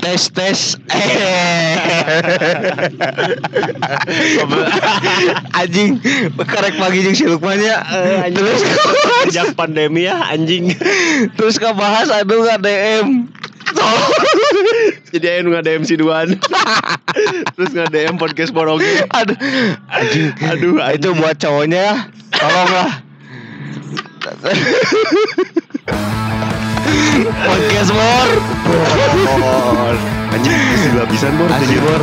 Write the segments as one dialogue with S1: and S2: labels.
S1: tes tes. Eh anjing karek pagi jeung si Lukmannya terus
S2: Sejak pandemi ya anjing.
S1: terus kabahas aduh nggak DM
S2: Jadi ayo nggak DM si Duan. Terus nggak DM podcast Boroge.
S1: aduh. Anjing.
S2: Aduh,
S1: itu buat cowoknya ya. Tolonglah podcast bor
S2: Bor. Anjing masih dua pisan bor. Jadi
S1: Bor.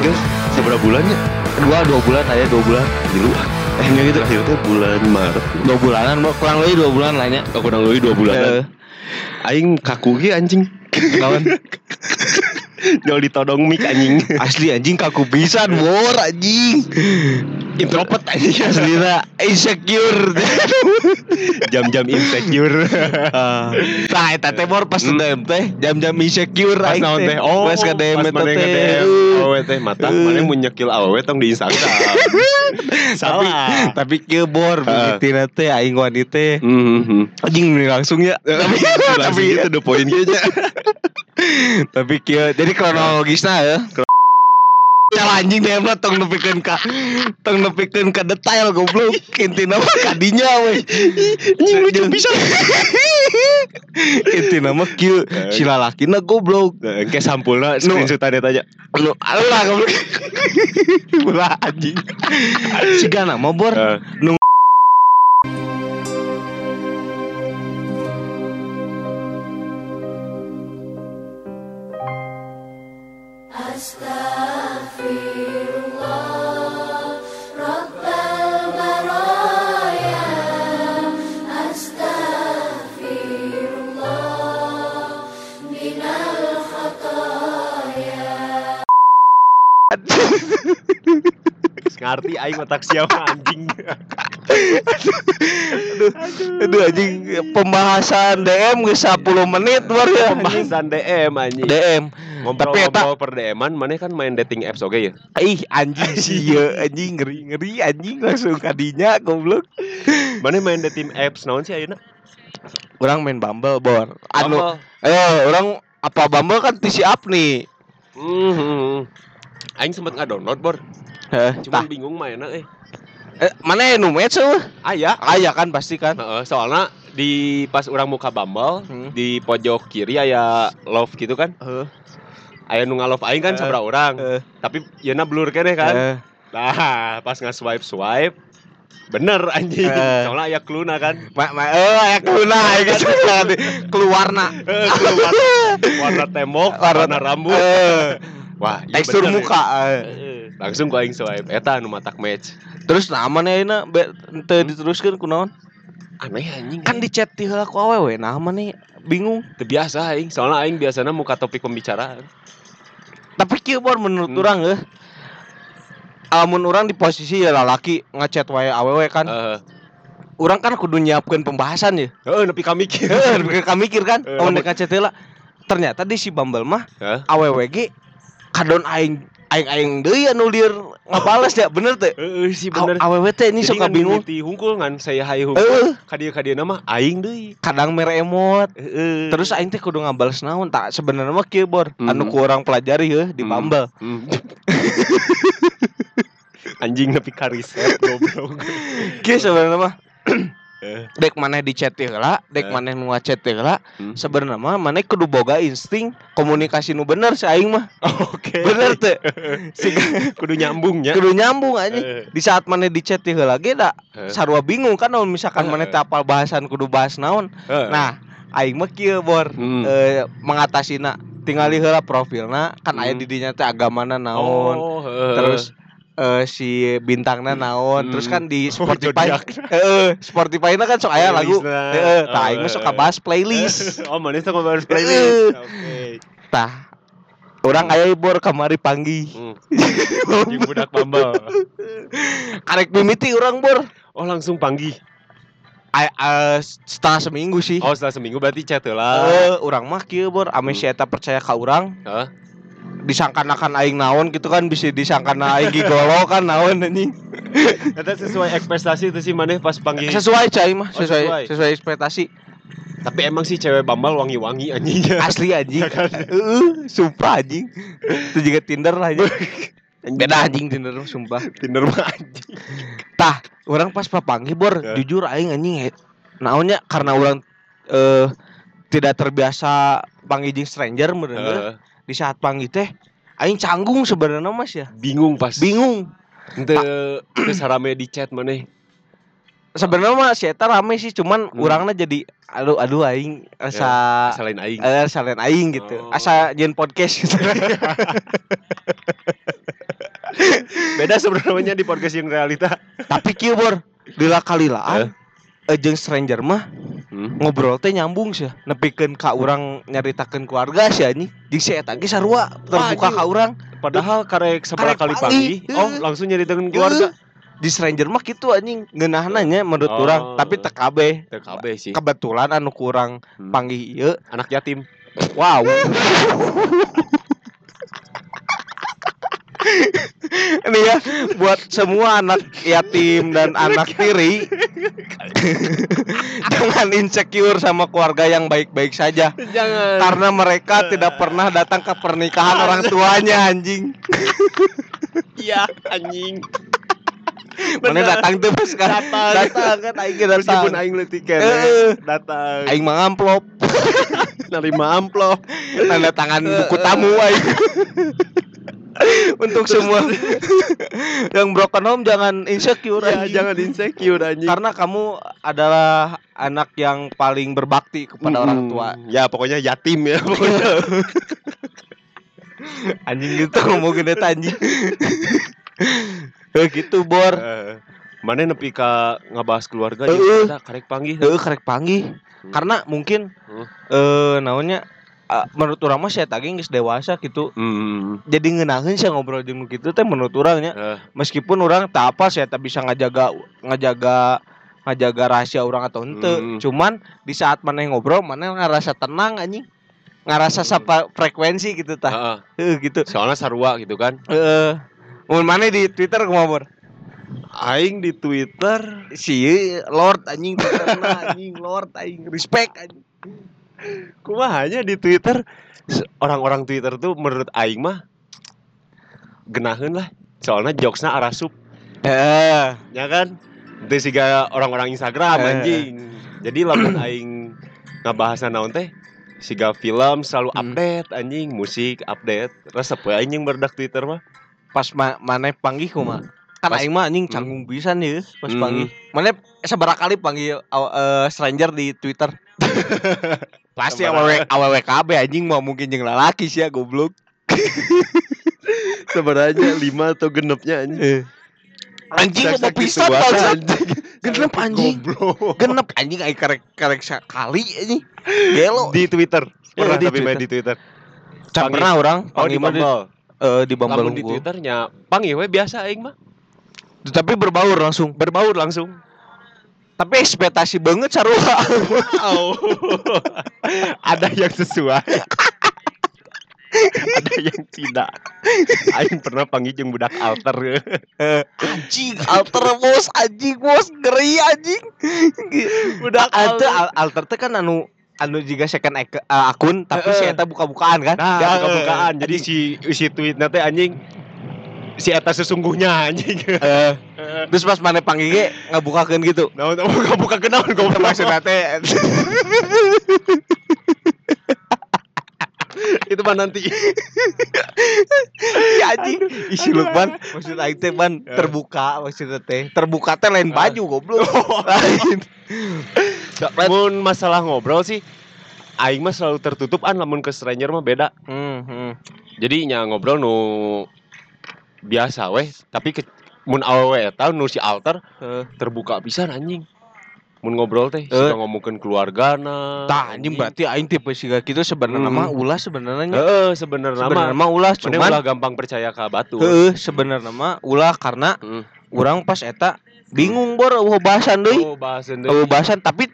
S2: Seberapa bulannya?
S1: dua dua bulan aja dua bulan
S2: Dulu. Eh enggak gitu. Akhirnya bulan Maret.
S1: dua bulanan Bor. kurang lebih dua bulan lah nya
S2: kurang lebih dua bulan.
S1: Eh,
S2: Aing kaku ge anjing.
S1: kawan
S2: Jauh ditodong mic anjing.
S1: asli anjing kaku pisan bor anjing
S2: Introvert anjing.
S1: asli insecure
S2: Jam-jam insecure.
S1: Ah. Tah eta teh bor pas DM teh jam-jam insecure aing
S2: teh? Oh,
S1: pas ka DM teh.
S2: awewe teh mata mana mau nyekil awewe tong di Instagram.
S1: Tapi
S2: Salah.
S1: tapi kieu bor
S2: Ah.
S1: bikitina teh aing wanita
S2: Mhm.
S1: anjing mending langsung ya. Tapi
S2: gitu the point aja.
S1: Tapi kieu jadi kronologisna ya. Salah anjing DM lah tong nepikeun ka tong nepikeun ka detail goblok intina mah kadinya we.
S2: Anjing lucu bisa.
S1: intina mah kieu si lalakina goblok.
S2: Nah, Kayak sampulnya screenshotan eta aja.
S1: Lu alah goblok. Ulah anjing. Siga nama bor.
S2: Eh, ngerti aing otak siapa anjing.
S1: Aduh anjing pembahasan DM geus 10 menit bor ya.
S2: Pembahasan DM anjing.
S1: DM. Tapi eta
S2: Ngobrol-ngobrol per DM-an mana kan main dating apps oke ya?
S1: ih anjing sih ya anjing ngeri ngeri anjing langsung kadinya goblok.
S2: Mana main dating apps naon sih ayeuna?
S1: Orang main Bumble bor. Anu eh orang apa Bumble kan tisi up nih.
S2: Mhm. Aing sempet nggak download bor, Cuma
S1: tah.
S2: bingung mainnya eh.
S1: Eh, mana ya nu match eueuh?
S2: Aya,
S1: Aya kan pasti kan.
S2: Heeh, soalnya di pas orang muka Bumble
S1: Hmm.
S2: di pojok kiri aya love gitu kan.
S1: Heeh.
S2: Aya nu love aing kan
S1: Eh,
S2: sabra orang.
S1: eh.
S2: Tapi yeuna blur kene kan.
S1: Eh,
S2: Nah, pas nge-swipe swipe bener anjing.
S1: Eh.
S2: Soalnya aya clue-na kan.
S1: ma ma eh aya keluna gitu keluarna.
S2: Eh, keluar warna tembok, warna, rambut.
S1: Eh,
S2: Wah, iya
S1: tekstur
S2: bener,
S1: muka. Eh,
S2: Langsung ku aing swipe eta nu matak match.
S1: Terus nama nih ayeuna be teu diteruskeun kunaon?
S2: Aneh anjing.
S1: Kan di chat heula ku awewe nama nih bingung.
S2: Teu biasa aing, soalnya aing biasanya muka topik pembicaraan.
S1: Tapi kieu bor menurut
S2: Hmm.
S1: urang eh Amun orang di posisi ya lalaki ngechat wae awewe kan.
S2: Heeh.
S1: Urang kan kudu nyiapkeun pembahasan ya.
S2: Heeh, nepi ka mikir.
S1: Heeh, mereka mikir kan.
S2: Eh,
S1: Amun ngechat heula. Ternyata di si Bumble mah
S2: Hah?
S1: awewe ge kadon aing aing aing deui anu lieur ngabales ya bener teh.
S2: Heeh, sih bener.
S1: Awewe teh ini suka
S2: ngan
S1: bingung.
S2: mimiti hungkul ngan saya hai
S1: Eh.
S2: hungkul. Kadia kadia nama aing deui.
S1: Kadang mere emot.
S2: Heeh.
S1: Terus aing teh kudu ngabales naon tak sebenarnya mah kieu bor anu
S2: Mhm.
S1: ku urang pelajari heuh di
S2: Hmm.
S1: Bumble.
S2: Hmm. Anjing nepi ka riset goblok.
S1: Kieu sebenarnya mah. Dek maneh di chat heula, dek
S2: Eh.
S1: maneh nu ngechat heula,
S2: Hmm.
S1: sebenarnya mah maneh kudu boga insting komunikasi nu bener si aing mah.
S2: Oke.
S1: Bener teh. Si
S2: kudu nyambungnya.
S1: kudu nyambung anjing.
S2: Eh.
S1: Di saat maneh di chat heula ge da
S2: Eh.
S1: sarua bingung kan misalkan
S2: Eh.
S1: maneh teu apal bahasan kudu bahas naon. Nah, aing mah kieu bor
S2: Hmm.
S1: eh, mengatasina tingali heula profilna kan aya
S2: Hmm.
S1: di dinya teh agamana naon.
S2: Oh.
S1: Terus eh, si bintangna naon
S2: Hmm.
S1: terus kan di
S2: Oh,
S1: Spotify
S2: zodiak.
S1: heeh Spotify-na kan sok aya lagu heeh tah aing mah
S2: Oh,
S1: suka
S2: eh.
S1: bahas playlist
S2: oh, manis tuh bahas
S1: Eh.
S2: playlist. Oke.
S1: tah orang aya bor kamari panggi
S2: Hmm. Di budak Bumble.
S1: karek mimiti orang bor
S2: Oh, langsung panggih.
S1: Ay, eh, setengah seminggu sih
S2: Oh, setelah seminggu berarti chat lah.
S1: Eh, orang mah kieu bor ame si eta percaya ka urang
S2: Hah?
S1: Disangkanakan aing naon gitu kan bisa disangkana aing gigolo kan naon anjing
S2: Eta sesuai ekspektasi itu sih maneh pas panggil.
S1: sesuai cai mah
S2: Oh,
S1: sesuai
S2: sesuai.
S1: sesuai ekspektasi
S2: Tapi emang sih cewek Bambal wangi-wangi anjingnya.
S1: Asli anjing. Heeh, sumpah anjing. Itu juga Tinder lah anjing. Beda anjing Tinder sumpah.
S2: Tinder mah anjing.
S1: Tah, orang pas papanggih bor,
S2: Ya.
S1: jujur aing anjing naonnya karena orang eh tidak terbiasa panggil stranger bener
S2: Heeh.
S1: Di saat panggil teh aing canggung sebenarnya Mas ya.
S2: bingung pas.
S1: Bingung.
S2: Ente terus rame di chat mana?
S1: Sebenarnya mah si eta rame sih cuman
S2: Hmm.
S1: urangna jadi aduh aduh aing asa
S2: Selain aing.
S1: eh salen aing gitu.
S2: Oh.
S1: Asa jen podcast gitu.
S2: Beda sebenarnya di podcast yang realita.
S1: Tapi kieu bor, lila kalilaan eh jeung stranger mah
S2: Hmm.
S1: ngobrol teh nyambung sih nepikeun ka urang nyaritakeun keluarga sih anjing jeung si eta ge sarua terbuka
S2: anjing.
S1: ka urang
S2: Padahal karek seberapa kali panggil, oh langsung nyari dengan keluarga.
S1: di stranger mah gitu anjing ngeunahna nya menurut
S2: Oh.
S1: urang tapi kabeh
S2: TKB sih.
S1: kebetulan anu kurang
S2: Hmm.
S1: panggih ieu
S2: Anak yatim.
S1: wow ini ya buat semua anak yatim dan anak tiri jangan insecure sama keluarga yang baik-baik saja
S2: Jangan.
S1: karena mereka tidak pernah datang ke pernikahan orang tuanya anjing
S2: Iya anjing.
S1: mana datang tuh pas kan
S2: Datang.
S1: datang kan aing datang
S2: Meskipun aing beli tiket
S1: Eh.
S2: datang.
S1: aing mah amplop
S2: nerima amplop.
S1: tanda tangan buku tamu aing untuk semua yang broken home jangan insecure
S2: Ya,
S1: anjing.
S2: jangan insecure anjing.
S1: karena kamu adalah anak yang paling berbakti kepada orang
S2: Mm-mm.
S1: tua
S2: Ya pokoknya yatim ya pokoknya.
S1: anjing gitu ngomongin eta anjing Eh, gitu bor
S2: Eh, Mana nepi ka ngabahas keluarga
S1: Heeh.
S2: jeung karek panggih.
S1: Heeh karek panggih
S2: Hmm.
S1: karena mungkin
S2: Hmm.
S1: eh naonnya ah, menurut urang mah saya tagih geus dewasa gitu
S2: Hmm.
S1: jadi ngeunaheun sih ngobrol jeung nu kitu teh menurut urangnya
S2: Eh,
S1: meskipun orang tak apa saya tak bisa ngajaga ngajaga ngajaga rahasia orang atau ente.
S2: Hmm.
S1: cuman di saat mana yang ngobrol mana ngerasa tenang anjing. Ngerasa
S2: Hmm.
S1: sapa frekuensi gitu tah.
S2: Heeh.
S1: Heuh, gitu.
S2: Soalnya sarua gitu kan.
S1: eh mun mana di Twitter ngomong
S2: Aing di Twitter.
S1: Si Lord anjing Twitterna anjing Lord anjing. Respect anjing
S2: kumahanya di Twitter orang-orang Twitter tuh menurut aing mah genaheun lah. Soalnya jokesna arasup
S1: eh
S2: ya kan. Itu siga orang-orang Instagram
S1: Eh.
S2: anjing. Jadi lamun aing ngabahas naon teh siga film selalu
S1: Hmm.
S2: update anjing, musik update. Resep anjing berdak Twitter mah.
S1: pas ma mana panggih kumaha kan aing mah anjing
S2: Hmm.
S1: canggung pisan ya pas
S2: Hmm.
S1: panggih mana seberapa kali panggil eh, stranger di Twitter pasti
S2: Sabaraha.
S1: aww aww KB anjing mau mungkin jeung lalaki sih ya goblok
S2: Sebenarnya lima atau genepnya anjing.
S1: anjing
S2: Sak-
S1: mau pisan
S2: anjing.
S1: genep anjing genep anjing aing karek karek sekali anjing gelo
S2: Di Twitter. Pernah
S1: Iya, di
S2: tapi main
S1: Twitter.
S2: di Twitter.
S1: Can
S2: Panggil.
S1: pernah orang
S2: Oh di
S1: panggil
S2: Bumble.
S1: eh, di Bumble
S2: di. Twitternya panggil we biasa aing mah.
S1: Tapi berbaur langsung
S2: Berbaur langsung.
S1: tapi ekspektasi banget sarua
S2: Wow. Ada yang sesuai. Ada yang tidak. Aing pernah panggil jeung budak alter.
S1: anjing alter bos anjing bos ngeri anjing
S2: Budak
S1: alter
S2: alter.
S1: al- alter teh kan anu anu juga second ak- eh, akun tapi si eta buka-bukaan kan
S2: Nah,
S1: Ya,
S2: buka-bukaan. Jadi si si tweet teh anjing si eta sesungguhnya anjing.
S1: eh, terus pas mana panggil ge ngabukakeun gitu.
S2: Nah, buka-buka kenaun goblok.
S1: Maksudnya teh
S2: itu mah nanti.
S1: ya anjing. Isi Lukman maksud aing teh ban terbuka maksudnya teh terbuka teh lain baju goblok. Lain.
S2: Mun masalah ngobrol sih aing mah selalu tertutup an lamun ke stranger mah beda.
S1: hmm, hmm.
S2: Jadi nya ngobrol nu biasa weh, tapi ke, mun awewe eta nu si alter
S1: Eh,
S2: terbuka pisan anjing. Mun ngobrol teh
S1: Eh.
S2: suka ngomongkeun keluargana.
S1: tah anjing berarti aing tipe siga gitu sebenarnya
S2: Hmm.
S1: mah ulah sebenarnya
S2: Heeh, sebenarnya
S1: sebenarnya
S2: mah
S1: mah ulah
S2: Cuman ulah gampang percaya ka batu.
S1: heeh sebenarnya mah ulah karena
S2: Hmm.
S1: urang pas eta bingung bor eueuh bahasan deui
S2: Oh, bahasan deui.
S1: eueuh bahasan tapi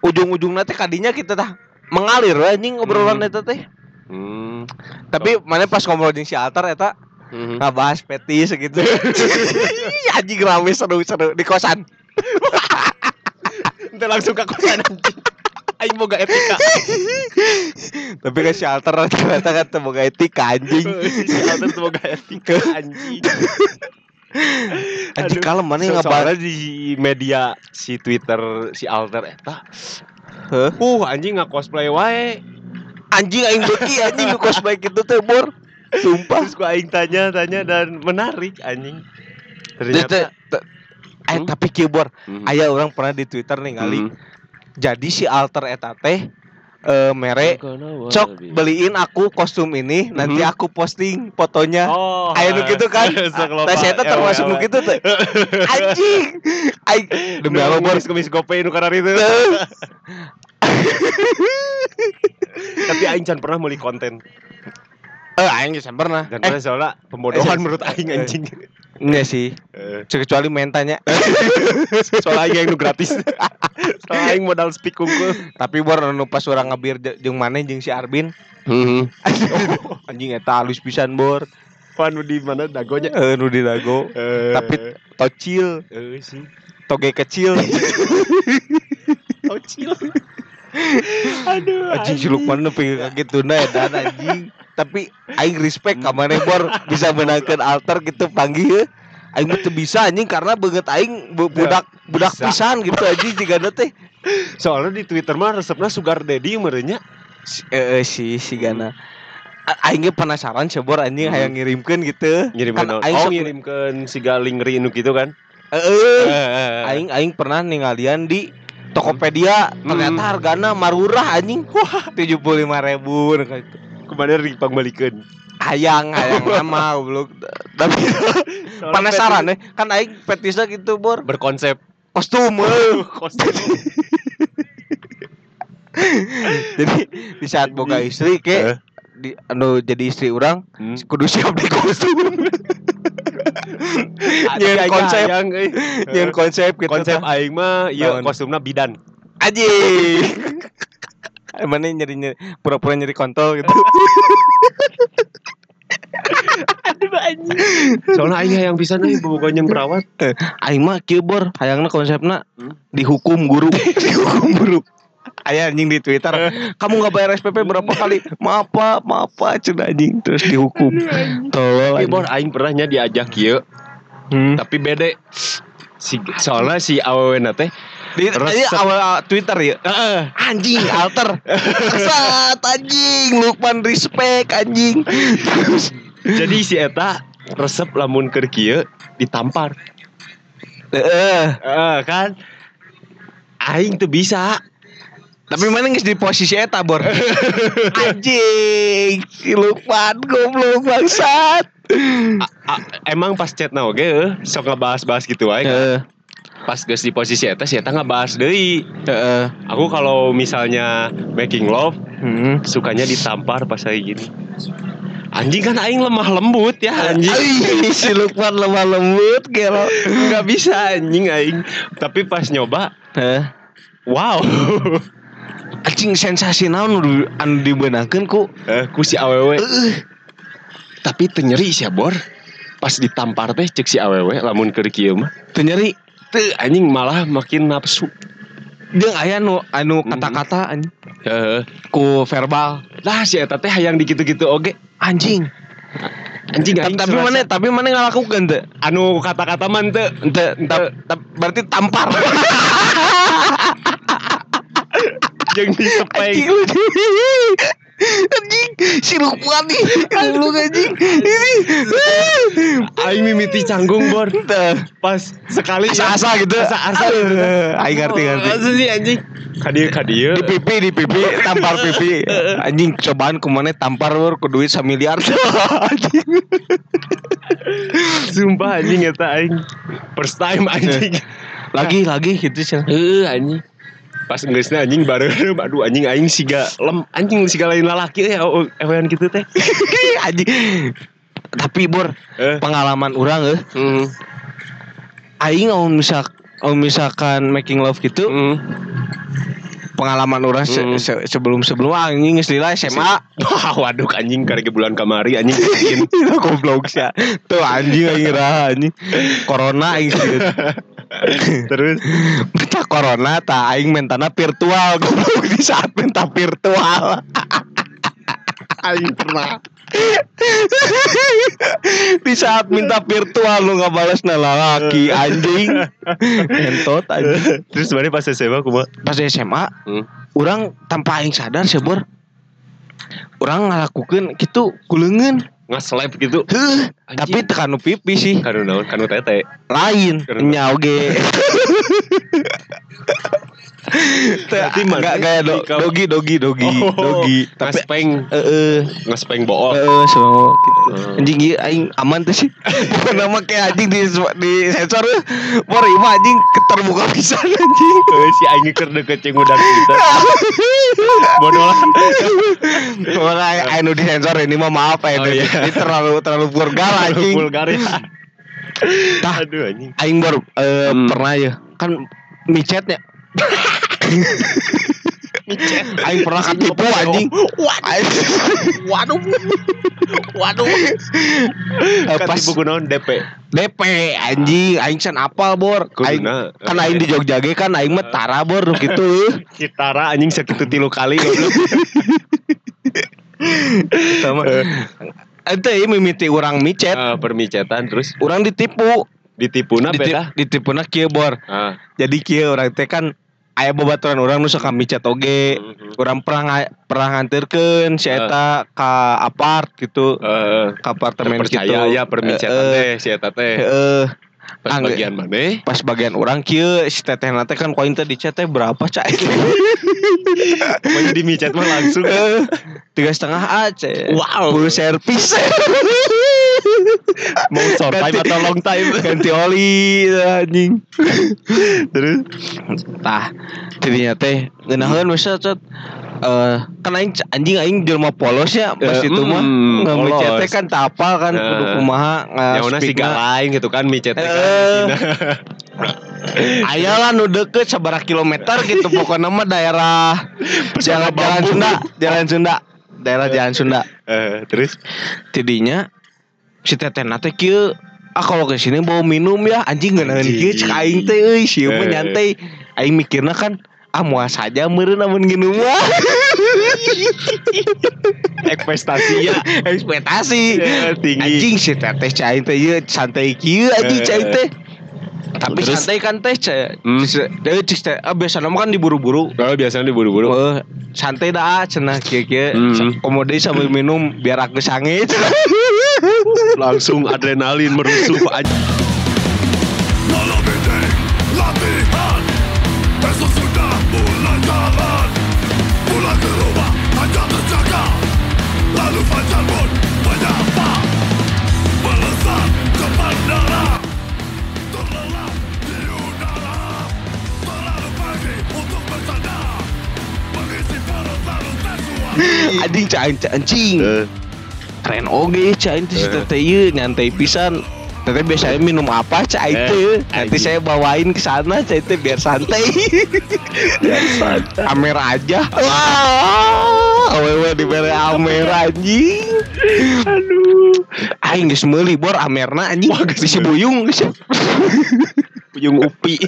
S1: ujung-ujungna teh kadinya kita tah mengalir anjing obrolan
S2: Hmm.
S1: eta teh
S2: Hmm.
S1: tapi mana pas ngobrol jeung si Altar eta
S2: Mhm.
S1: ngabahas petis gitu anjing rame seru-seru di kosan
S2: Ente langsung ke kosan anjing. aing boga etika.
S1: Tapi si alter ternyata kan boga etika anjing.
S2: tuh boga etika anjing.
S1: Anjing kalem mana
S2: So-
S1: ngabar.
S2: soalnya di media si Twitter si Alter eta.
S1: Heh.
S2: Uh anjing nggak cosplay wae.
S1: Anjing aing beki anjing nu cosplay kitu teh bor. Sumpah.
S2: Terus gua aing tanya-tanya dan menarik anjing. Ternyata
S1: Eh
S2: Hmm?
S1: tapi kieu bor,
S2: Hmm.
S1: aya orang pernah di Twitter nih kali.
S2: Hmm.
S1: Jadi si alter eta teh eh mere cok beliin aku kostum ini nanti
S2: Mhm.
S1: aku posting fotonya
S2: Oh,
S1: Ayo nu gitu kan. Nah saya
S2: Ewe,
S1: termasuk nu
S2: ewe.
S1: gitu teh Anjing Aing Demi Allah bor
S2: kumis gope nu karena itu. Tapi aing can pernah meuli konten.
S1: Eh Aing geus pernah
S2: Dan
S1: Eh
S2: soalnya pembodohan
S1: eh,
S2: menurut aing
S1: eh.
S2: anjing.
S1: enggak sih
S2: Eh,
S1: Kecuali mentanya
S2: Soalnya aing anu gratis. Soalnya aing modal speak kungkul.
S1: Tapi bor anu pas orang ngabir je- jeung maneh jeung si Arbin
S2: Heeh.
S1: Anjing eta halus pisan bor
S2: Panu di mana dagonya?
S1: Eh nu di dago Tapi tocil
S2: eh sih.
S1: Toge kecil
S2: Tocil. Aduh.
S1: Anjing si Lukman nepi ka kituna edan anjing. Tapi aing respect ka maneh bor bisa menangkeun alter gitu panggih heuh. Aing teu bisa anjing karena beungeut aing bu- budak budak pisan gitu anjing jigana teh.
S2: Soalnya di Twitter mah resepnya sugar daddy merenya.
S1: Si- Eh eh, si si gana. A- Aing ge penasaran cebor anjing
S2: Hmm.
S1: hayang ngirimkeun gitu.
S2: Ngirim
S1: Kan aing
S2: oh ngirimkeun si galing rinu gitu kan.
S1: Heeh.
S2: Eh,
S1: Aing aing pernah ningalian di Tokopedia ternyata
S2: Hmm.
S1: hargana marurah anjing. Wah, 75.000 gitu.
S2: kemarin ring pangbalikeun.
S1: Hayang hayang nama goblok. Tapi penasaran nih kan aing fetisnya gitu bor
S2: berkonsep
S1: kostum eh.
S2: kostum.
S1: jadi di saat boga istri
S2: Eh.
S1: ke di anu jadi istri orang
S2: Hmm.
S1: kudu siap di kostum
S2: Aing
S1: konsep.
S2: euy.
S1: nyen konsep gitu
S2: konsep aing mah ieu
S1: Naon?
S2: kostumna bidan.
S1: aji mana nyeri nyeri pura-pura nyeri kontol gitu
S2: Soalnya aing hayang pisan euy bobogoh yang perawat.
S1: aing mah kieu bor hayangna konsepna
S2: Hmm?
S1: dihukum guru dihukum guru Aya anjing di Twitter, kamu nggak bayar SPP berapa kali? Maaf pak, maaf pak, cenah anjing terus dihukum. Tolol
S2: Tapi
S1: anjing.
S2: bor aing pernahnya diajak ieu,
S1: Hmm.
S2: tapi bede. Si soalnya si awewe na teh
S1: Di
S2: Resep.
S1: ini awal awal Twitter ya. Anjing alter. Sat anjing Lukman respect anjing. Terus
S2: jadi si eta resep lamun keur kieu ditampar.
S1: eh
S2: Eh kan aing tuh bisa.
S1: Tapi mana geus di posisi eta bor. anjing si Lukman goblok bangsat.
S2: Emang pas chat na oge eh, sok ngebahas-bahas gitu wae kan. Pas geus di posisi eta si eta ngebahas deui.
S1: Heeh.
S2: Aku kalau misalnya making love
S1: Hmm.
S2: sukanya ditampar pas kayak gini. Anjing kan aing lemah lembut ya anjing.
S1: Ai, si Lukman lemah lembut gelo.
S2: Nggak bisa anjing aing. Tapi pas nyoba,
S1: Heh.
S2: wow.
S1: Anjing sensasi naon nu anu dibeunangkeun ku
S2: Eh, ku si awewe.
S1: Eueuh.
S2: Tapi teu nyeri sia bor. Pas ditampar teh cek si awewe lamun keur kieu mah.
S1: teu nyeri
S2: Teu anjing malah makin nafsu.
S1: jeung aya nu anu
S2: Mhm.
S1: kata-kata anjing
S2: Heeh.
S1: ku verbal
S2: Lah si eta teh hayang di gitu-gitu oge.
S1: anjing
S2: Anjing aing
S1: tapi mana tapi mana ngalakukeun teu
S2: anu kata-kata man teu.
S1: Ente, ta- ta- berarti tampar.
S2: Jeung disepeng.
S1: Anjing lu. Anjing si Lukman nih. Goblok anjing. Ini.
S2: Aing mimiti canggung bor. Pas sekali
S1: Asa-asa gitu.
S2: Asa-asa gitu.
S1: Aing ngerti ngerti.
S2: Asa sih anjing. Kadieu kadieu.
S1: Di pipi di pipi tampar pipi. Anjing cobaan ke mana tampar lur ku duit samiliar. Anjing.
S2: Sumpah anjing eta aing. First time anjing.
S1: Lagi lagi gitu sih.
S2: Heeh anjing. Pas geusna anjing bareureum aduh anjing aing siga lem anjing siga lain lalaki ya ewean gitu teh.
S1: Anjing. Tapi bor
S2: Eh.
S1: pengalaman orang eh
S2: Hmm.
S1: aing mau misal mau misalkan making love gitu
S2: Hmm.
S1: pengalaman orang se-
S2: Hmm.
S1: se- sebelum sebelum anjing geus lila SMA
S2: Wah, waduh anjing karek bulan kamari anjing bikin.
S1: goblok sih tuh anjing raha anjing corona sih
S2: Terus
S1: Minta corona tak aing mentana virtual goblok di saat minta virtual.
S2: aing pernah
S1: di saat minta virtual lu nggak balas laki anjing. Entot anjing.
S2: Terus mana pas SMA kumaha?
S1: Pas SMA,
S2: Hmm.
S1: orang tanpa aing sadar sih bor. Orang ngelakukan gitu kulengen.
S2: Nge-slap gitu.
S1: Tapi tekan nu pipi sih
S2: Kanu naon? Kanu tete.
S1: lain
S2: Kenapa? Berarti mana
S1: Enggak kayak do, dogi dogi dogi
S2: Oh,
S1: dogi. Tapi
S2: ngespeng,
S1: eh
S2: ngespeng bool.
S1: eh semua gitu.
S2: Hmm.
S1: Anjing ieu aing aman tuh sih. Bukan nama kayak anjing di di sensor. Bor ieu mah anjing terbuka pisan anjing.
S2: Eh, si aing keur deket jeung udah kita. Lah.
S1: Makanya anu di sensor ini mah maaf ya.
S2: Oh, iya.
S1: Ini terlalu terlalu vulgar anjing.
S2: Vulgar ya.
S1: Tah.
S2: Aduh anjing.
S1: Aing baru
S2: Hmm.
S1: pernah ya kan micetnya. Aing pernah ketipu anjing.
S2: Waduh. Waduh.
S1: Eh,
S2: Pas
S1: pas
S2: buku naon DP.
S1: DP anjing aing can apal bor. Aing
S2: Kuduna.
S1: kan aing di Jogja ge kan aing mah tara bor gitu.
S2: Kitara anjing sakitu tilu kali goblok.
S1: Sama. Ente mimiti urang micet,
S2: Ah, permicetan terus
S1: urang ditipu.
S2: ditipuna
S1: Ditip,
S2: beda.
S1: ditipuna kieu bor.
S2: Ah.
S1: Jadi kieu urang teh kan aya babaturan urang nu suka micet oge. Urang pernah nga- pernah nganterkeun si eta ka apart gitu.
S2: Eh,
S1: Ka apartemen gitu.
S2: ya permicetan
S1: Heeh.
S2: teh si eta teh.
S1: Heeh.
S2: Pas
S1: Angge.
S2: bagian mana?
S1: Pas bagian orang kieu si teteh teh kan koin teh dicet teh berapa cai?
S2: Pokoknya di micet mah langsung.
S1: Tiga setengah aja.
S2: Wow.
S1: Full servis.
S2: Mau short time
S1: Ganti-
S2: atau long time?
S1: Ganti oli anjing.
S2: Terus
S1: Tah, tidinya teh ngeunaheun we cet. Eh, kan aing anjing aing jelema polos ya pas
S2: Eh,
S1: itu mah
S2: mm,
S1: ngamicet
S2: polos.
S1: teh kan tapal kan
S2: Eh.
S1: kudu kumaha
S2: yang mana si
S1: ngaspeakna.
S2: lain gitu kan micet teh kan.
S1: Eh.
S2: Cina.
S1: Aya lah nu deket sabaraha kilometer gitu pokoknya mah daerah jalan jalan. Sunda, jalan Sunda. Daerah jalan Sunda.
S2: Eh, terus
S1: Tidinya si teteh teh kieu ah kalau ke sini bawa minum ya anjing ngeunaheun kieu cek aing teh euy sieu mah
S2: Eh.
S1: nyantai. Aing mikirna kan ah moal saja meureun amun nginum mah.
S2: ekspektasi ya
S1: Ekspektasi.
S2: Ya.
S1: Anjing si teteh aing teh ieu santai kieu anjing aing teh. Tapi
S2: Terus?
S1: santai kan teh cek.
S2: Hmm.
S1: Deui cek teh ah biasana mah kan diburu-buru.
S2: kalau biasanya diburu-buru
S1: Oh, santai dah cenah kieu-kieu
S2: Hmm.
S1: komode sambil minum biar aku sange cenah.
S2: langsung adrenalin merusuh aja
S1: Anjing teh anjing.
S2: Eh,
S1: Keren oge cek aing teh si
S2: Eh.
S1: teteh ieu nyantai pisan. Teteh biasanya minum apa cek aing
S2: Eh,
S1: teh. Nanti saya bawain ke sana cek teh biar santai. Amer aja. Wah, awewe di mere amer anjing.
S2: aduh
S1: Aing geus meuli bor amerna anjing. Si buyung geus.
S2: Puyung upi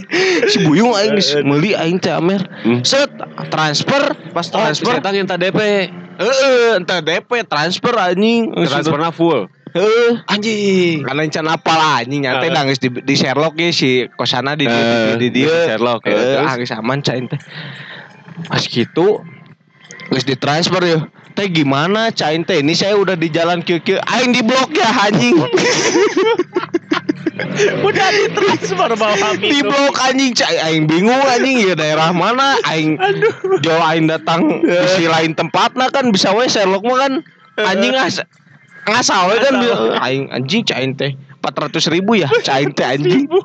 S1: Si buyung aing geus meuli aing teh amer.
S2: Hmm.
S1: Set transfer pas transfer.
S2: transfer yang tak DP
S1: Heeh, entah DP transfer anjing.
S2: transfernya full
S1: Heeh.
S2: anjing
S1: Karena apa lah anjing nyantai
S2: Heeh.
S1: dah geus di, di Sherlock ge si kosana di di, di, di,
S2: di. Sherlock, ya.
S1: Heeh, ah geus aman cain teh. Pas gitu geus ditransfer ya. Teh gimana cain teh? Ini saya udah di jalan kieu-kieu. Aing di blok ya anjing.
S2: udah ditransfer bawa
S1: di blok anjing cai aing bingung anjing. Ya daerah mana? Aing jauh aing datang di lain tempatna kan. Bisa we Sherlock mah kan. Anjing ngas ngasal we kan. Aing anjing cain teh 400 ribu ya cain teh anjing.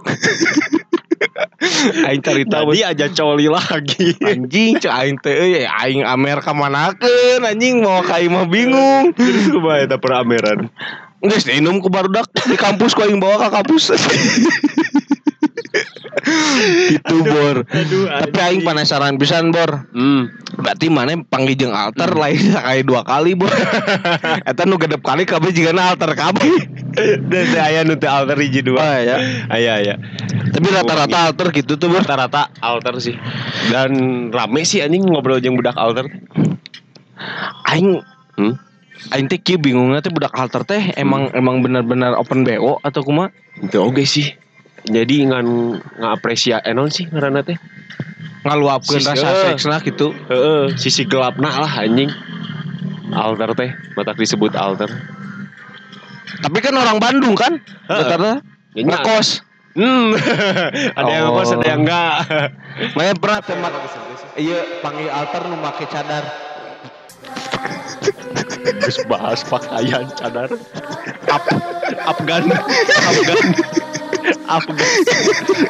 S1: Aing cerita
S2: tadi aja coli lagi.
S1: Anjing cek aing teh euy aing amer ka manakeun anjing. Mau ka aing mah bingung.
S2: Terus kumaha eta perameran
S1: Geus minum ku barudak di kampus ku aing bawa ke kampus Itu bor.
S2: Aduh,
S1: Tapi aing penasaran pisan bor.
S2: Hmm.
S1: Berarti mana panggil jeung alter lain sekali dua kali bor. Eta nu gedep kali kabeh jigana alter kabeh.
S2: Dan aya nu teu alter hiji dua.
S1: Oh ya.
S2: Aya aya.
S1: Tapi rata-rata alter gitu tuh bor.
S2: Rata-rata alter sih. Dan rame sih anjing ngobrol jeung budak alter.
S1: Aing
S2: Hmm?
S1: Aing teh kieu bingungnya teh budak alter teh emang emang benar-benar open BO atau kumaha?
S2: Itu oke sih. Jadi ngan ngapresia enon sih ngaranna teh.
S1: Ngaluapkeun rasa
S2: eh.
S1: seksna gitu.
S2: Heeh, sisi gelapna lah anjing. Alter teh, mata disebut alter.
S1: Tapi kan orang Bandung kan? Rata-rata
S2: Ya, nya.
S1: ngekos.
S2: Hmm. ada yang
S1: Oh.
S2: ngekos, ada yang enggak.
S1: Makanya pernah temat Iya, panggil alter nu make cadar.
S2: Terus bahas pakaian cadar. Up, Afgan, Afgan, Afgan.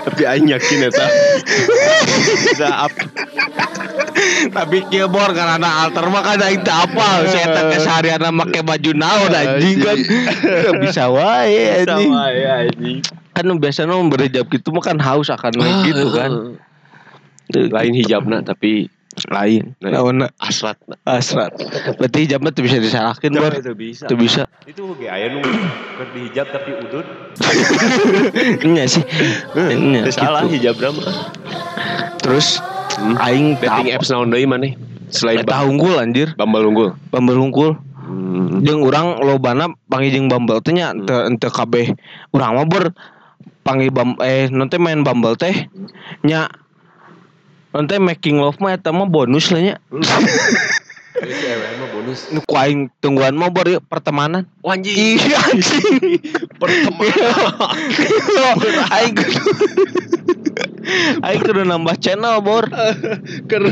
S2: Tapi aing yakin eta. Bisa up.
S1: Tapi kieu bor karena alter mah kan aing teu apal. Saya teh keseharian make baju naon anjing kan. Teu bisa wae anjing.
S2: Sama ya anjing.
S1: Kan biasanya berhijab gitu mah kan haus akan
S2: Ah,
S1: gitu kan.
S2: Lain hijabna tapi
S1: lain.
S2: Lain.
S1: Naonna
S2: asrat.
S1: asrat. Berarti hijabnya tuh bisa disalahkeun bor.
S2: itu bisa.
S1: Tuh bisa.
S2: Itu oke aya nu keur dihijab tapi udut.
S1: Iya sih.
S2: Teu salah
S1: gitu.
S2: hijab mah.
S1: Terus
S2: Hmm.
S1: aing
S2: Dating apps naon deui maneh? Selain
S1: Eta unggul anjir.
S2: Bumble unggul.
S1: Bumble unggul.
S2: Hmm.
S1: jeung urang lobana panggil jeung Bumble teh nya
S2: Hmm.
S1: teu teu kabeh urang mah ber panggil bam eh non teh main Bumble teh nya non teh making love mah eta mah bonus lah nya
S2: mah bonus.
S1: nu ku aing tungguan mah ber ieu pertemanan
S2: Wanjing.
S1: iya anjing
S2: Pertemanan.
S1: aing kudu aing kudu nambah channel bor
S2: Karena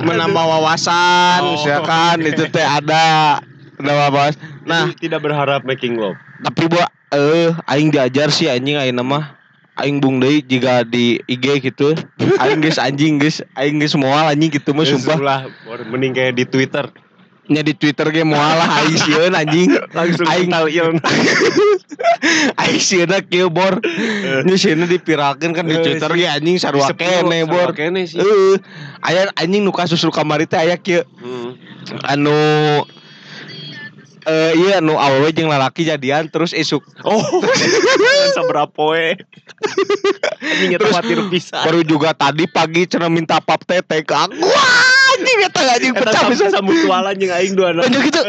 S1: menambah wawasan
S2: Oh.
S1: misalkan itu teh ada ada wawasan nah
S2: Jadi tidak berharap making love.
S1: tapi buat eh aing diajar sih anjing aing nama aing bung deui jika di IG gitu aing geus anjing geus aing geus moal anjing gitu mah sumpah
S2: lah mending kayak di Twitter.
S1: nya di Twitter ge moal lah aing sieun anjing
S2: Langsung
S1: aing
S2: tahu ilmu.
S1: aing sieun kieu bor nya sieun dipiralkeun kan di
S2: Eh,
S1: Twitter ge anjing sarua kene bor
S2: kene sih.
S1: Heeh. aya anjing nu kasus lu kamari teh aya kieu
S2: Hmm.
S1: anu eh iya anu awewe jeung lalaki jadian terus isuk
S2: Oh, seberapa we? Anjing eta
S1: Terus-
S2: khawatir pisan.
S1: baru juga tadi pagi cenah minta pap tete ke aku anjing eta anjing pecah bisa
S2: sama mutualan jeung aing dua
S1: Banyak gitu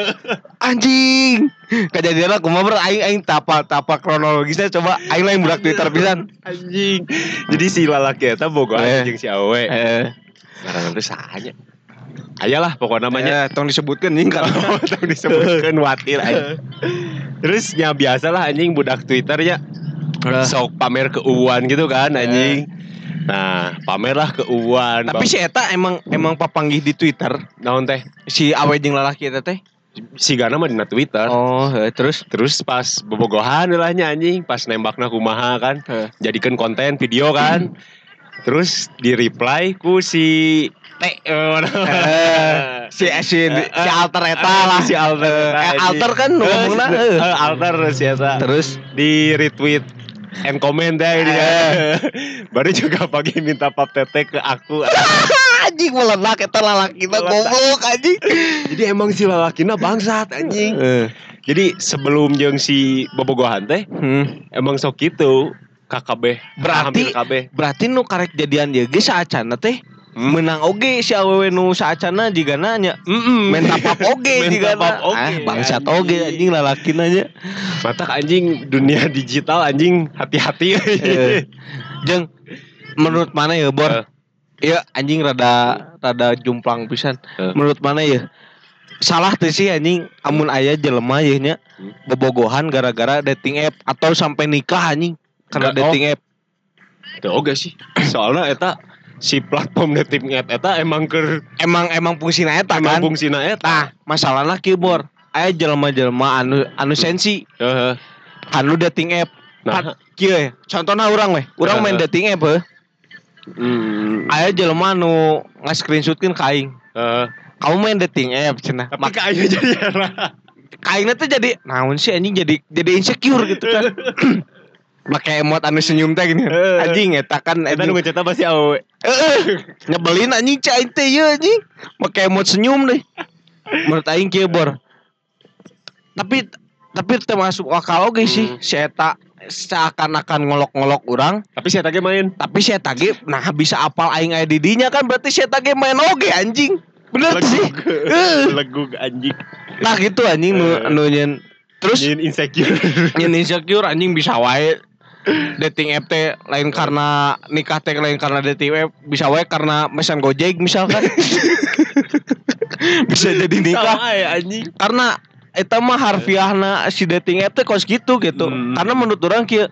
S1: anjing kejadian aku mah ber aing aing tapa tapa kronologisnya coba aing lain budak twitter pisan
S2: Anjing. Jadi si lalaki eta bogohan
S1: Eh.
S2: jeung si awe.
S1: eh
S2: Karena itu sahanya. Ayalah pokoknya namanya.
S1: namanya tong disebutkan nih
S2: Oh, tahu disebutkan watir aja. Terus ya biasalah anjing budak Twitter ya. Sok pamer keuuan gitu kan anjing. Nah, pamerlah keuuan.
S1: tapi si eta emang emang papanggih di twitter
S2: naon teh?
S1: si awe jeung lalaki eta teh
S2: Si Gana mah dina Twitter.
S1: oh eh, terus
S2: Terus pas bobogohan ulahnya anjing, pas nembakna kumaha kan.
S1: Eh.
S2: Jadikan konten video kan. Terus di reply ku si T
S1: Eh, si si si alter eta lah
S2: si alter
S1: Eh,
S2: anjing.
S1: alter kan ngomongna
S2: Eh,
S1: eh.
S2: eh, alter si eta
S1: terus
S2: di retweet and comment ya ini ya. Baru juga pagi minta pap tete ke aku.
S1: anjing meledak eta lalaki mah
S2: Meledak.
S1: goblok anjing
S2: Jadi emang si lalakina bangsat anjing.
S1: Eh.
S2: Jadi sebelum jeung si bobogohan teh
S1: Hmm.
S2: emang sok gitu KKB
S1: Berarti-
S2: hampir KB.
S1: Berarti nu karek jadian dia ge saacana teh
S2: Hmm.
S1: menang oge si awewe nu saacana jiga nanya
S2: Mm-mm.
S1: main tapap oge jiga
S2: tapap oge,
S1: ah bangsat oge anjing lalaki nanya
S2: Mata anjing dunia digital anjing hati-hati.
S1: Eh. Jeng menurut mana ya Bor? Iya anjing rada rada jumplang pisan.
S2: Eh.
S1: Menurut mana ya? Salah tuh sih anjing amun aya jelema ye nya
S2: Hmm.
S1: bobogohan gara-gara dating app atau sampai nikah anjing karena
S2: oh.
S1: dating app.
S2: Tuh oke sih. Soalnya eta si platform dating app eta emang ke
S1: Emang emang fungsina eta
S2: emang
S1: kan.
S2: fungsina eta.
S1: Nah, masalahnya kieu Bor. Aya jelema-jelema anu anu sensi
S2: Heeh.
S1: anu dating app.
S2: Nah,
S1: kieu. Contohna urang weh. Urang main
S2: Heeh.
S1: dating app heuh.
S2: hmm,
S1: Aya jelema anu nge-screenshotkeun ka aing.
S2: eh,
S1: Kamu main dating app cenah.
S2: tapi kayaknya jadi era.
S1: kainnya tuh jadi naon sih anjing jadi jadi insecure gitu kan make emot anu senyum teh gini.
S2: Eh.
S1: Anjing eta kan
S2: Eta nu ngeceta pasti awe.
S1: Heeh. Nyebelin anjing cai teh ieu anjing. Make emot senyum deh. Menurut aing kieu bor. Tapi tapi termasuk akal oge sih
S2: Hmm.
S1: si eta seakan-akan ngolok-ngolok orang
S2: Tapi saya tadi main.
S1: tapi si eta ge nah bisa apal aing aya di dinya kan berarti si eta ge main oge anjing. Bener sih. Heeh.
S2: Legug anjing.
S1: Nah gitu anjing nu
S2: Eh.
S1: nu nyen terus
S2: Nyin insecure.
S1: nyen insecure anjing bisa wae dating app teh lain karena nikah teh lain karena dating app bisa wae karena mesan Gojek misalkan bisa jadi nikah
S2: ya anjing.
S1: karena eta mah harfiahna si dating app teh kos gitu gitu
S2: Hmm.
S1: karena menurut orang kieu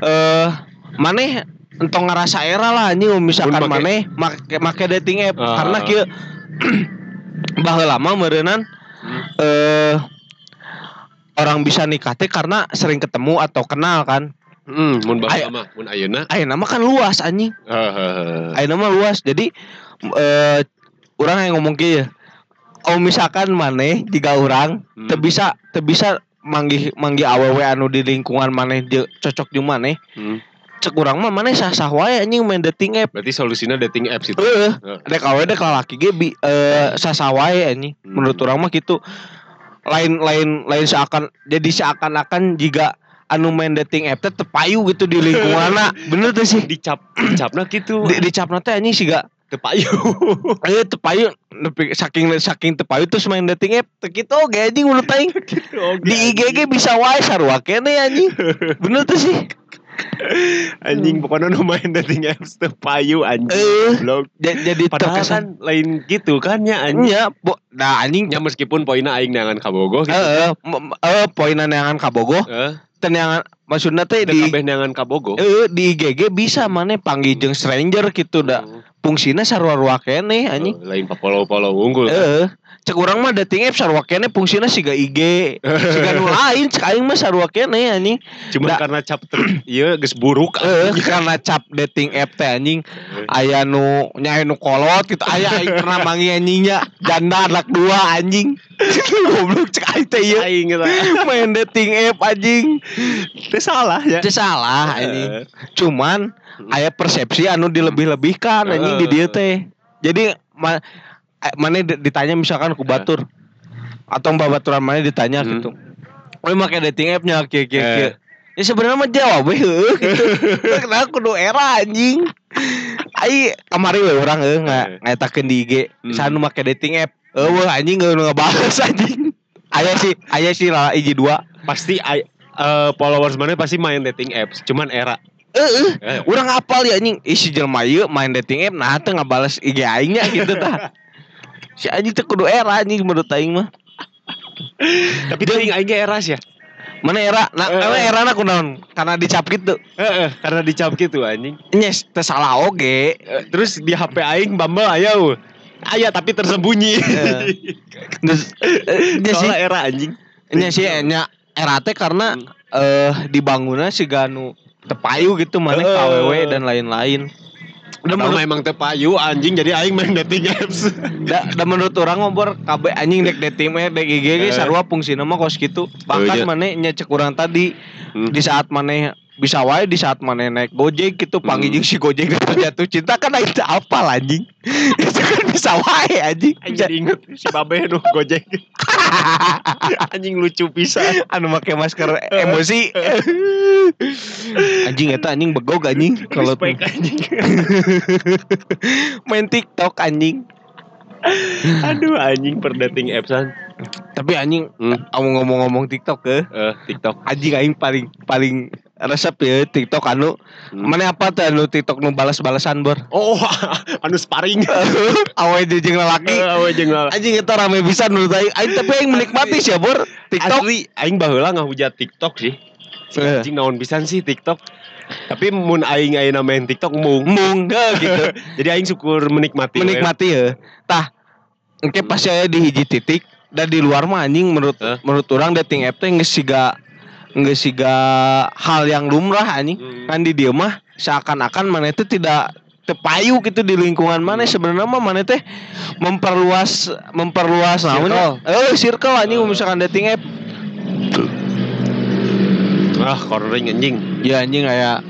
S1: eh maneh entong ngerasa era lah anjing misalkan
S2: Mun make-
S1: maneh make make dating app
S2: Ah.
S1: karena kieu baheula lama meureunnan
S2: Hmm.
S1: eh orang bisa nikah teh karena sering ketemu atau kenal kan
S2: Hmm, mun baheula mah mun ayeuna.
S1: ayeuna mah kan luas anjing
S2: Heeh.
S1: ayeuna mah luas jadi eh orang yang ngomong kieu oh misalkan maneh jika orang
S2: Hmm.
S1: teu bisa teu bisa manggih manggih awewe anu di lingkungan maneh cocok jeung maneh
S2: Hmm.
S1: cek urang mah maneh sah-sah wae anjing main dating app
S2: Berarti solusinya dating apps itu.
S1: Heeh.
S2: Heeh.
S1: dek awewe dek lalaki ge bi eh sah-sah wae anjing
S2: Hmm.
S1: menurut urang mah gitu lain lain lain seakan jadi seakan-akan jika anu main dating app teh tepayu gitu di lingkunganna bener tuh sih
S2: Dicap dicapna gitu.
S1: di, dicapna teh anjing siga
S2: Tepayu.
S1: Ayo tepayu nepi saking saking tepayu terus main dating app teu kitu oge anjing menurut aing. Di IG ge bisa wae sarua kene anjing. Bener tuh sih.
S2: anjing pokoknya nu main dating apps tepayu anjing.
S1: Eh.
S2: Blog.
S1: Ja- Jadi
S2: Padahal kan lain gitu kan ya anjing.
S1: nya bo, nah anjing
S2: Ya meskipun poinnya aing neangan kabogoh gitu.
S1: eh m- eh poinan neangan kabogoh
S2: Eh,
S1: teu neangan maksudna teh di
S2: kabeh neangan kabogoh.
S1: eh di IG ge bisa maneh panggil jeung stranger gitu da.
S2: Oh,
S1: Fungsina sarua-rua kene anjing.
S2: lain papolo-polo unggul.
S1: Eh, cek urang mah dating app sarua kene fungsina siga IG, siga nu lain cek aing mah sarua kene anjing.
S2: Cuma
S1: da-
S2: karena cap iya geus buruk.
S1: Eh, karena cap dating app teh anjing. Aya nu nyai nu kolot gitu. Aya aing pernah mangi anjingnya. Janda anak dua anjing. Goblok cek aing teh ieu.
S2: Aing eta.
S1: main dating app anjing.
S2: Teu salah ya.
S1: itu salah anjing. Cuman aya persepsi anu dilebih-lebihkan anjing di dieu teh. Jadi ma, mana di- ditanya misalkan ku batur atau mbak baturan mana ditanya
S2: Hmm.
S1: gitu Oh, make dating app nya kieu kieu
S2: Eh.
S1: kieu. Ya sebenarnya mah jawab heueuh gitu. Kenapa kudu era anjing. Ai kamari we nga
S2: Eh.
S1: ngetakeun di IG
S2: Hmm.
S1: sanu make dating app. Eueuh anjing geus nu ngebales anjing. Aya sih, aya sih lah hiji dua.
S2: Pasti ai- eh, followers mana pasti main dating apps, cuman era. Eh,
S1: urang apal ya anjing. Ih si jelema ieu main dating app nah teu ngabales IG aing nya gitu tah. Si anjing teh kudu era anjing menurut aing mah.
S2: tapi teuing aing ge eras ya.
S1: Mana era? Nah, emang era na kunaon? Karena dicap gitu.
S2: Heeh, karena dicap gitu anjing.
S1: Nyes, teu salah oge.
S2: Eh, Terus di HP aing Bumble aya. Aya tapi tersembunyi.
S1: Eh. Terus eh, sih
S2: Soalnya era anjing.
S1: nya sih nya era teh karena
S2: Hmm.
S1: eh dibangunnya si Ganu tepayu gitu mana
S2: Eh.
S1: KWW dan lain-lain.
S2: Atau
S1: menurut,
S2: memang tepayu anjing jadi aing main dating apps.
S1: da, da menurut orang ngobrol KB anjing dek dating mah dek IG ge
S2: Eh.
S1: sarua fungsina mah kos gitu. Bahkan
S2: iya.
S1: mana nya cek tadi
S2: Hmm.
S1: di saat mana bisa wae di saat mana naik Gojek gitu panggil
S2: Hmm.
S1: si Gojek itu jatuh cinta kan aing teu apal anjing. Itu kan bisa wae anjing.
S2: Jadi inget si Babe nu Gojek. anjing lucu pisan.
S1: anu make masker emosi anjing eta anjing begog anjing kalau
S2: anjing.
S1: main TikTok anjing
S2: Aduh anjing per dating appsan.
S1: tapi anjing
S2: Hmm.
S1: ngomong-ngomong TikTok ke
S2: Eh, TikTok.
S1: anjing aing paling paling resep ya TikTok anu
S2: Hmm.
S1: mana apa tuh anu TikTok nu balas-balasan bor
S2: Oh, anu sparring.
S1: awe jeung lelaki
S2: Eh, awe jeung lala.
S1: anjing eta rame bisa menurut aing aing tapi aing menikmati sih ya bor TikTok
S2: Asli, aing baheula ngahujat TikTok sih.
S1: Eh.
S2: Anjing naon pisan sih TikTok. Tapi mun aing ayeuna main TikTok mung.
S1: mung gitu
S2: Jadi aing syukur menikmati.
S1: menikmati ya tah engke pas saya di hiji titik dan di luar mah anjing menurut menurut orang dating app teh geus siga geus siga hal yang lumrah anjing
S2: Hmm.
S1: kan di dia mah seakan-akan mana itu tidak tepayu gitu di lingkungan mana sebenarnya mah mana teh memperluas memperluas namanya eh circle anjing
S2: Oh.
S1: misalkan dating app
S2: Ah, cornering anjing.
S1: Ya anjing kayak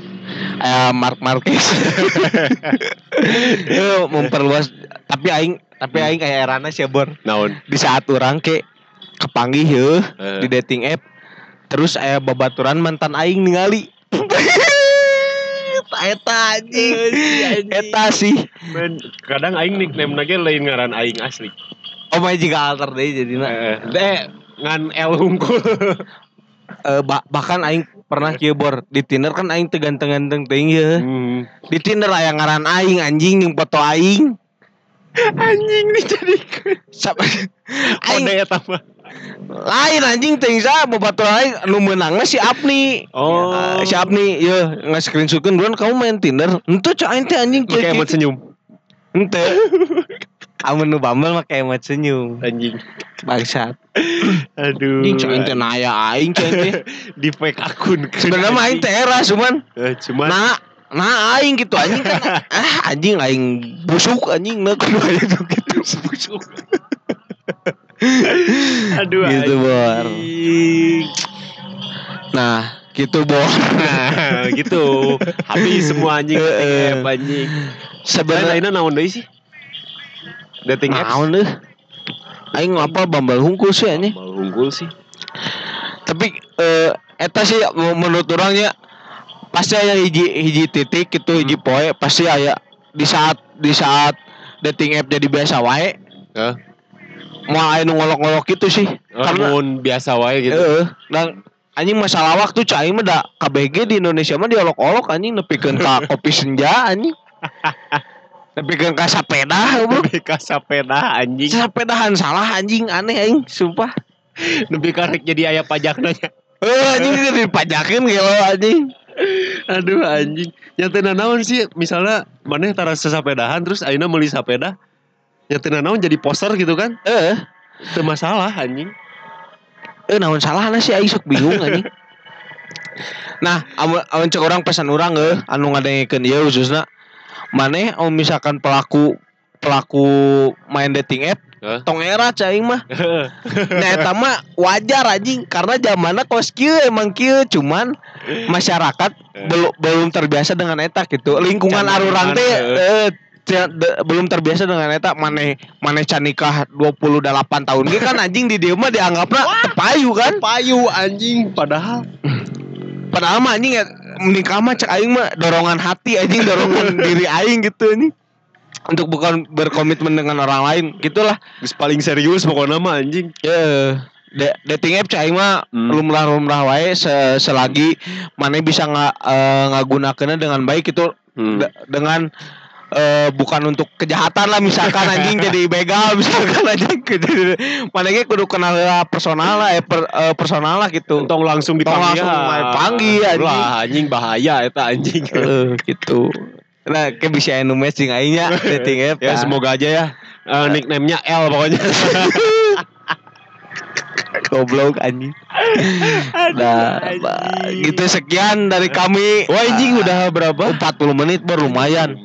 S1: kayak Mark Marquez. Yo, memperluas tapi aing tapi aing kayak Erana sih bor.
S2: Naon?
S1: Di saat orang ke kepanggih heuh
S2: Eh.
S1: di dating app. Terus aya babaturan mantan aing ningali. Eta anjing. Eta sih.
S2: Men, kadang aing nickname lagi lain ngaran aing asli.
S1: Oh my juga alter deh jadinya.
S2: Eh, deh ngan L hungkul.
S1: Eh, ba- bahkan aing pernah kieu bor di Tinder kan aing teu ganteng-ganteng teuing ya.
S2: Hmm.
S1: Di Tinder aya ngaran aing anjing yang foto aing.
S2: Anjing dijadikan
S1: Sap-
S2: kode
S1: aing
S2: eta mah.
S1: Lain anjing teuing sa bobato aing nu meunang mah si Apni.
S2: Oh.
S1: Eh, si Apni ye nge-screenshotkeun duluan kamu main Tinder. Henteu cak aing teh anjing
S2: Pakai emot senyum.
S1: Henteu. Amun nu Bumble mah kayak emot senyum.
S2: Anjing.
S1: Bangsat.
S2: Aduh.
S1: Anjing cak aing teh naya aing cak teh.
S2: di fake akun.
S1: Sebenarnya mah aing teh era cuman
S2: Eh, cuman
S1: Nah, nah aing gitu anjing kan ah anjing aing busuk anjing nah kudu gitu busuk.
S2: Aduh
S1: Gitu, Bor. Nah, gitu Bor.
S2: Nah, gitu. Habis semua anjing
S1: Eh,
S2: dating app anjing. Sebenarnya lainnya naon deui sih? Dating apps.
S1: naon deh. Aing ngapal Bumble hungkul sih anjing.
S2: Mau unggul sih.
S1: Tapi eh eta sih menurut orangnya pasti aya hiji hiji titik itu hiji poe pasti aya di saat di saat dating app jadi biasa wae
S2: Heeh.
S1: Mau aya nu ngolok-ngolok gitu sih. Karena
S2: Karena biasa wae gitu.
S1: Heeh. Dan anjing masalah waktu cai mah da KBG di Indonesia mah diolok-olok anjing nepikeun ka kopi senja anjing. nepikeun ka sapeda.
S2: Lebih ka sepeda anjing.
S1: Sapedahan salah anjing aneh aing sumpah.
S2: Lebih karek jadi ayah pajak nanya.
S1: Eh anjing dipajakin gelo anjing.
S2: Aduh anjing. Yang tena naon sih misalnya maneh tara sesapedahan terus ayeuna meuli sepeda. Tena naon jadi poster gitu kan?
S1: Eh,
S2: Itu masalah anjing.
S1: eh naon salah sih aing sok bingung anjing. Nah, amun amun cek orang pesan orang eh anu ngadengekeun ieu khususna maneh oh misalkan pelaku pelaku main dating app
S2: Hah?
S1: tong era cing mah Nah eta mah wajar anjing karena zamanna kos kieu emang kieu cuman masyarakat belum belum terbiasa dengan eta gitu. Lingkungan eh, de- belum terbiasa dengan eta maneh maneh can nikah 28 tahun ge kan anjing di dieu mah dianggapna tepayu kan.
S2: Payu anjing padahal
S1: Padahal mah anjing ya, menikah mah cek aing mah dorongan hati anjing dorongan diri aing gitu anjing. Untuk bukan berkomitmen dengan orang lain gitulah.
S2: paling serius pokoknya mah anjing.
S1: Ya, da- dating app cai mah
S2: Hmm.
S1: lumrah lumrah wae se- selagi mana bisa nggak ngagunakeunna dengan baik itu
S2: Hmm.
S1: de- dengan eh, bukan untuk kejahatan lah misalkan anjing jadi begal misalkan anjing mana ge kudu kenal personal lah eh, per- eh, personal lah gitu
S2: Tong langsung
S1: Tong
S2: dipanggil.
S1: langsung dipanggil, anjing.
S2: Lah anjing bahaya eta anjing.
S1: Eh, gitu nah kayak bisa anu matching aingnya dating app
S2: ya
S1: nah.
S2: semoga aja ya. Eh, nickname-nya L pokoknya.
S1: goblok anjing nah gitu sekian dari kami
S2: Wah anjing udah berapa?
S1: 40 menit baru lumayan.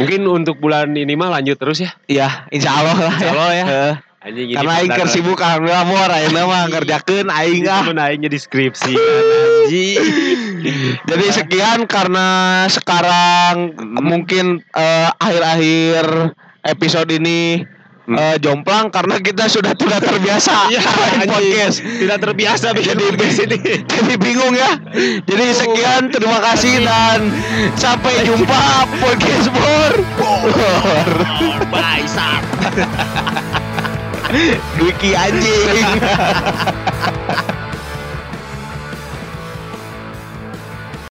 S2: Mungkin untuk bulan ini mah lanjut terus ya.
S1: ya insya Allah lah
S2: Insya Allah ya.
S1: Eh,
S2: Anjing ini
S1: karena aing keur sibuk alhamdulillah mah ayeuna mah ngerjakeun aing ah
S2: Itu aingnya deskripsi kan anjing.
S1: jadi sekian karena sekarang mungkin eh, akhir-akhir episode ini eh, jomplang karena kita sudah tidak terbiasa
S2: anjing.
S1: podcast.
S2: Tidak terbiasa podcast ini.
S1: jadi bingung ya. Jadi sekian terima kasih dan sampai jumpa podcast bor.
S2: Bye, sat.
S1: Dwiki anjing